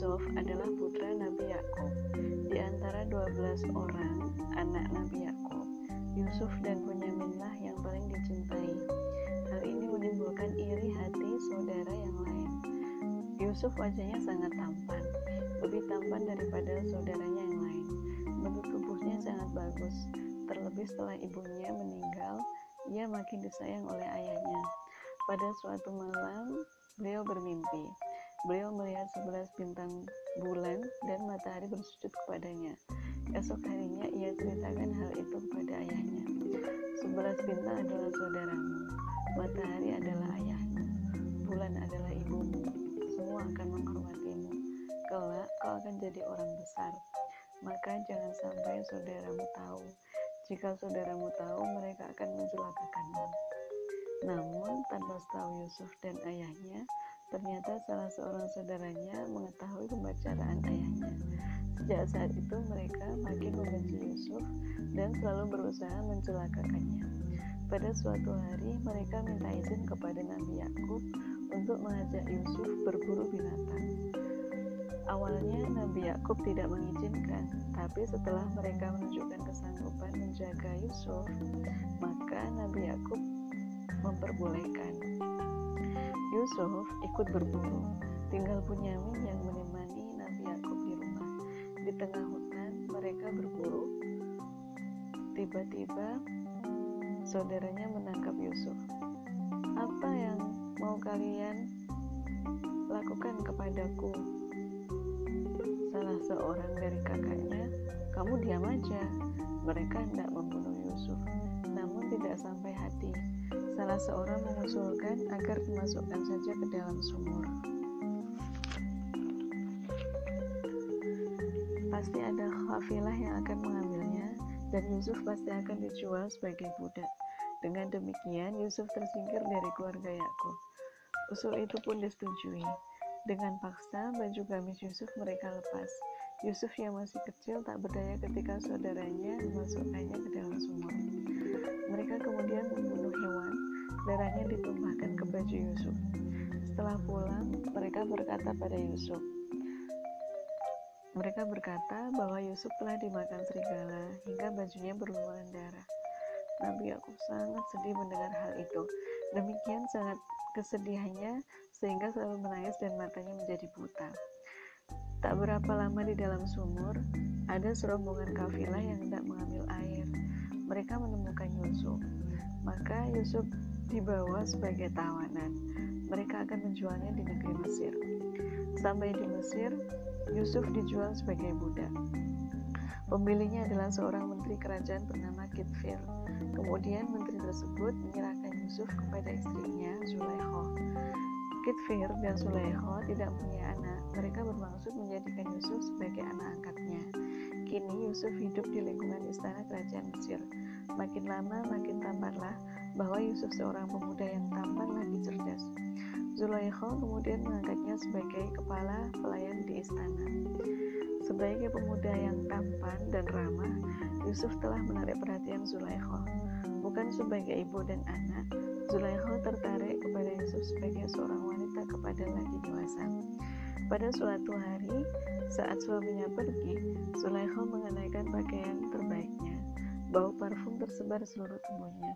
Yusuf adalah putra Nabi Yakub. Di antara 12 orang anak Nabi Yakub, Yusuf dan Bunyaminlah yang paling dicintai. Hal ini menimbulkan iri hati saudara yang lain. Yusuf wajahnya sangat tampan, lebih tampan daripada saudaranya yang lain. Bentuk tubuhnya sangat bagus, terlebih setelah ibunya meninggal, ia makin disayang oleh ayahnya. Pada suatu malam, beliau bermimpi. Beliau melihat sebelas bintang bulan dan matahari bersujud kepadanya. Esok harinya ia ceritakan hal itu kepada ayahnya. Sebelas bintang adalah saudaramu, matahari adalah ayahmu, bulan adalah ibumu. Semua akan menghormatimu. Kelak kau akan jadi orang besar. Maka jangan sampai saudaramu tahu. Jika saudaramu tahu, mereka akan mencelakakanmu. Namun, tanpa tahu Yusuf dan ayahnya, Ternyata salah seorang saudaranya mengetahui pembicaraan ayahnya. Sejak saat itu mereka makin membenci Yusuf dan selalu berusaha mencelakakannya. Pada suatu hari mereka minta izin kepada Nabi Yakub untuk mengajak Yusuf berburu binatang. Awalnya Nabi Yakub tidak mengizinkan, tapi setelah mereka menunjukkan kesanggupan menjaga Yusuf, maka Nabi Yakub memperbolehkan. Yusuf ikut berburu. Tinggal Bunyamin yang menemani Nabi Yakub di rumah. Di tengah hutan mereka berburu. Tiba-tiba saudaranya menangkap Yusuf. Apa yang mau kalian lakukan kepadaku? Salah seorang dari kakaknya, kamu diam aja. Mereka hendak membunuh Yusuf, namun tidak sampai hati salah seorang mengusulkan agar dimasukkan saja ke dalam sumur. Pasti ada kafilah yang akan mengambilnya, dan Yusuf pasti akan dijual sebagai budak. Dengan demikian, Yusuf tersingkir dari keluarga Yakub. Usul itu pun disetujui. Dengan paksa, baju gamis Yusuf mereka lepas. Yusuf yang masih kecil tak berdaya ketika saudaranya memasukkannya ke dalam sumur. Mereka kemudian membunuh hewan darahnya ditumpahkan ke baju Yusuf. Setelah pulang, mereka berkata pada Yusuf, mereka berkata bahwa Yusuf telah dimakan serigala hingga bajunya berlumuran darah. Nabi Yakub sangat sedih mendengar hal itu. Demikian sangat kesedihannya sehingga selalu menangis dan matanya menjadi buta. Tak berapa lama di dalam sumur, ada serombongan kafilah yang hendak mengambil air. Mereka menemukan Yusuf. Maka Yusuf dibawa sebagai tawanan. Mereka akan menjualnya di negeri Mesir. Sampai di Mesir, Yusuf dijual sebagai budak. Pembelinya adalah seorang menteri kerajaan bernama Kitfir. Kemudian menteri tersebut menyerahkan Yusuf kepada istrinya Zulaikha. Kitfir dan Zulaikha tidak punya anak. Mereka bermaksud menjadikan Yusuf sebagai anak angkatnya. Kini Yusuf hidup di lingkungan istana kerajaan Mesir. Makin lama makin tamparlah bahwa Yusuf seorang pemuda yang tampan lagi cerdas. Zulaikha kemudian mengangkatnya sebagai kepala pelayan di istana. Sebagai pemuda yang tampan dan ramah, Yusuf telah menarik perhatian Zulaikha. Bukan sebagai ibu dan anak, Zulaikha tertarik kepada Yusuf sebagai seorang wanita kepada lagi dewasa. Pada suatu hari, saat suaminya pergi, Zulaikha mengenakan pakaian terbaiknya. Bau parfum tersebar seluruh tubuhnya.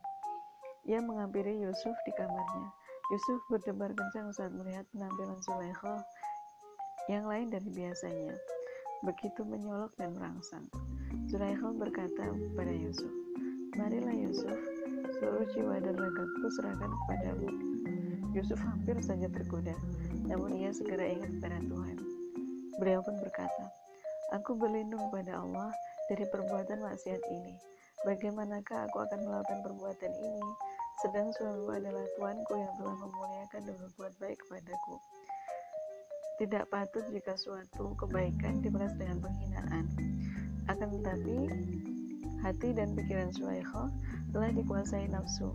Ia menghampiri Yusuf di kamarnya. Yusuf berdebar kencang saat melihat penampilan Zulaikha yang lain dari biasanya. Begitu menyolok dan merangsang. Zulaikha berkata kepada Yusuf, Marilah Yusuf, seluruh jiwa dan ragaku serahkan kepadamu. Yusuf hampir saja tergoda, namun ia segera ingat kepada Tuhan. Beliau pun berkata, Aku berlindung pada Allah dari perbuatan maksiat ini. Bagaimanakah aku akan melakukan perbuatan ini? Sedang suamiku adalah Tuanku yang telah memuliakan dan berbuat baik kepadaku. Tidak patut jika suatu kebaikan dibalas dengan penghinaan. Akan tetapi, hati dan pikiran Sulaikha telah dikuasai nafsu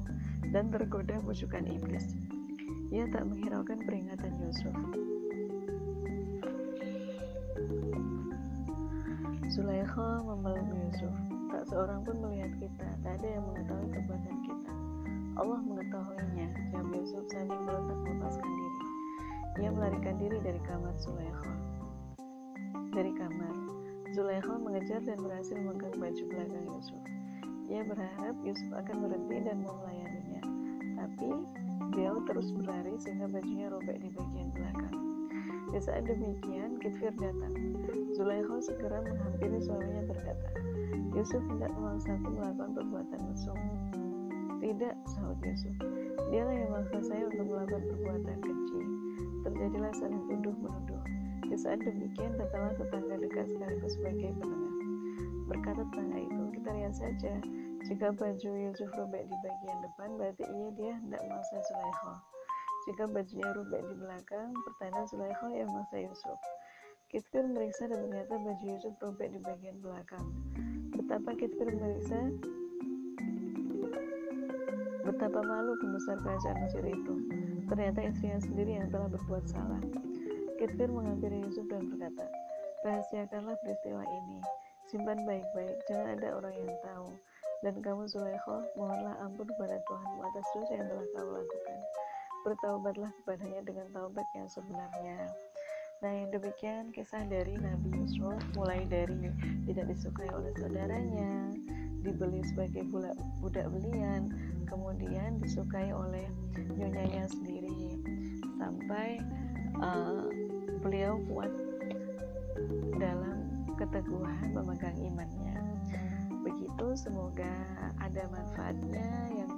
dan tergoda bujukan iblis. Ia tak menghiraukan peringatan Yusuf. Sulaikha memeluk Yusuf. Tak seorang pun melihat kita, tak ada yang mengetahui. Allah mengetahuinya. Jam Yusuf sambil berontak melepaskan diri. Ia melarikan diri dari kamar Sulaikha. Zulaikha mengejar dan berhasil memegang baju belakang Yusuf. Ia berharap Yusuf akan berhenti dan mau melayaninya, tapi beliau terus berlari sehingga bajunya robek di bagian belakang. Di saat demikian, Kitfir datang. Zulaikha segera menghampiri suaminya berkata, Yusuf tidak memaksaku melakukan perbuatan mesum. Tidak, sahut Yusuf. Dialah yang memaksa saya untuk melakukan perbuatan keji. Terjadilah saling tuduh menuduh. Di saat demikian, datanglah tetangga dekat sekaligus sebagai penengah. Berkata tetangga itu, kita lihat saja. Jika baju Yusuf robek di bagian depan, berarti ia dia hendak memaksa Zulaikha. Jika bajunya robek di belakang, pertanda Zulaikha yang memaksa Yusuf. Kitfir meriksa dan ternyata baju Yusuf robek di bagian belakang. Betapa Kitfir meriksa, betapa malu pembesar kerajaan Mesir itu. Ternyata istrinya sendiri yang telah berbuat salah. Kitfir menghampiri Yusuf dan berkata, Rahasiakanlah peristiwa ini, simpan baik-baik, jangan ada orang yang tahu. Dan kamu Zulaikha, mohonlah ampun kepada Tuhanmu atas dosa yang telah kau lakukan. Bertaubatlah kepadanya dengan taubat yang sebenarnya. Nah, yang demikian kisah dari Nabi Yusuf, mulai dari tidak disukai oleh saudaranya, dibeli sebagai budak belian, kemudian disukai oleh nyonyanya sendiri, sampai uh, beliau kuat dalam keteguhan memegang imannya. Begitu, semoga ada manfaatnya yang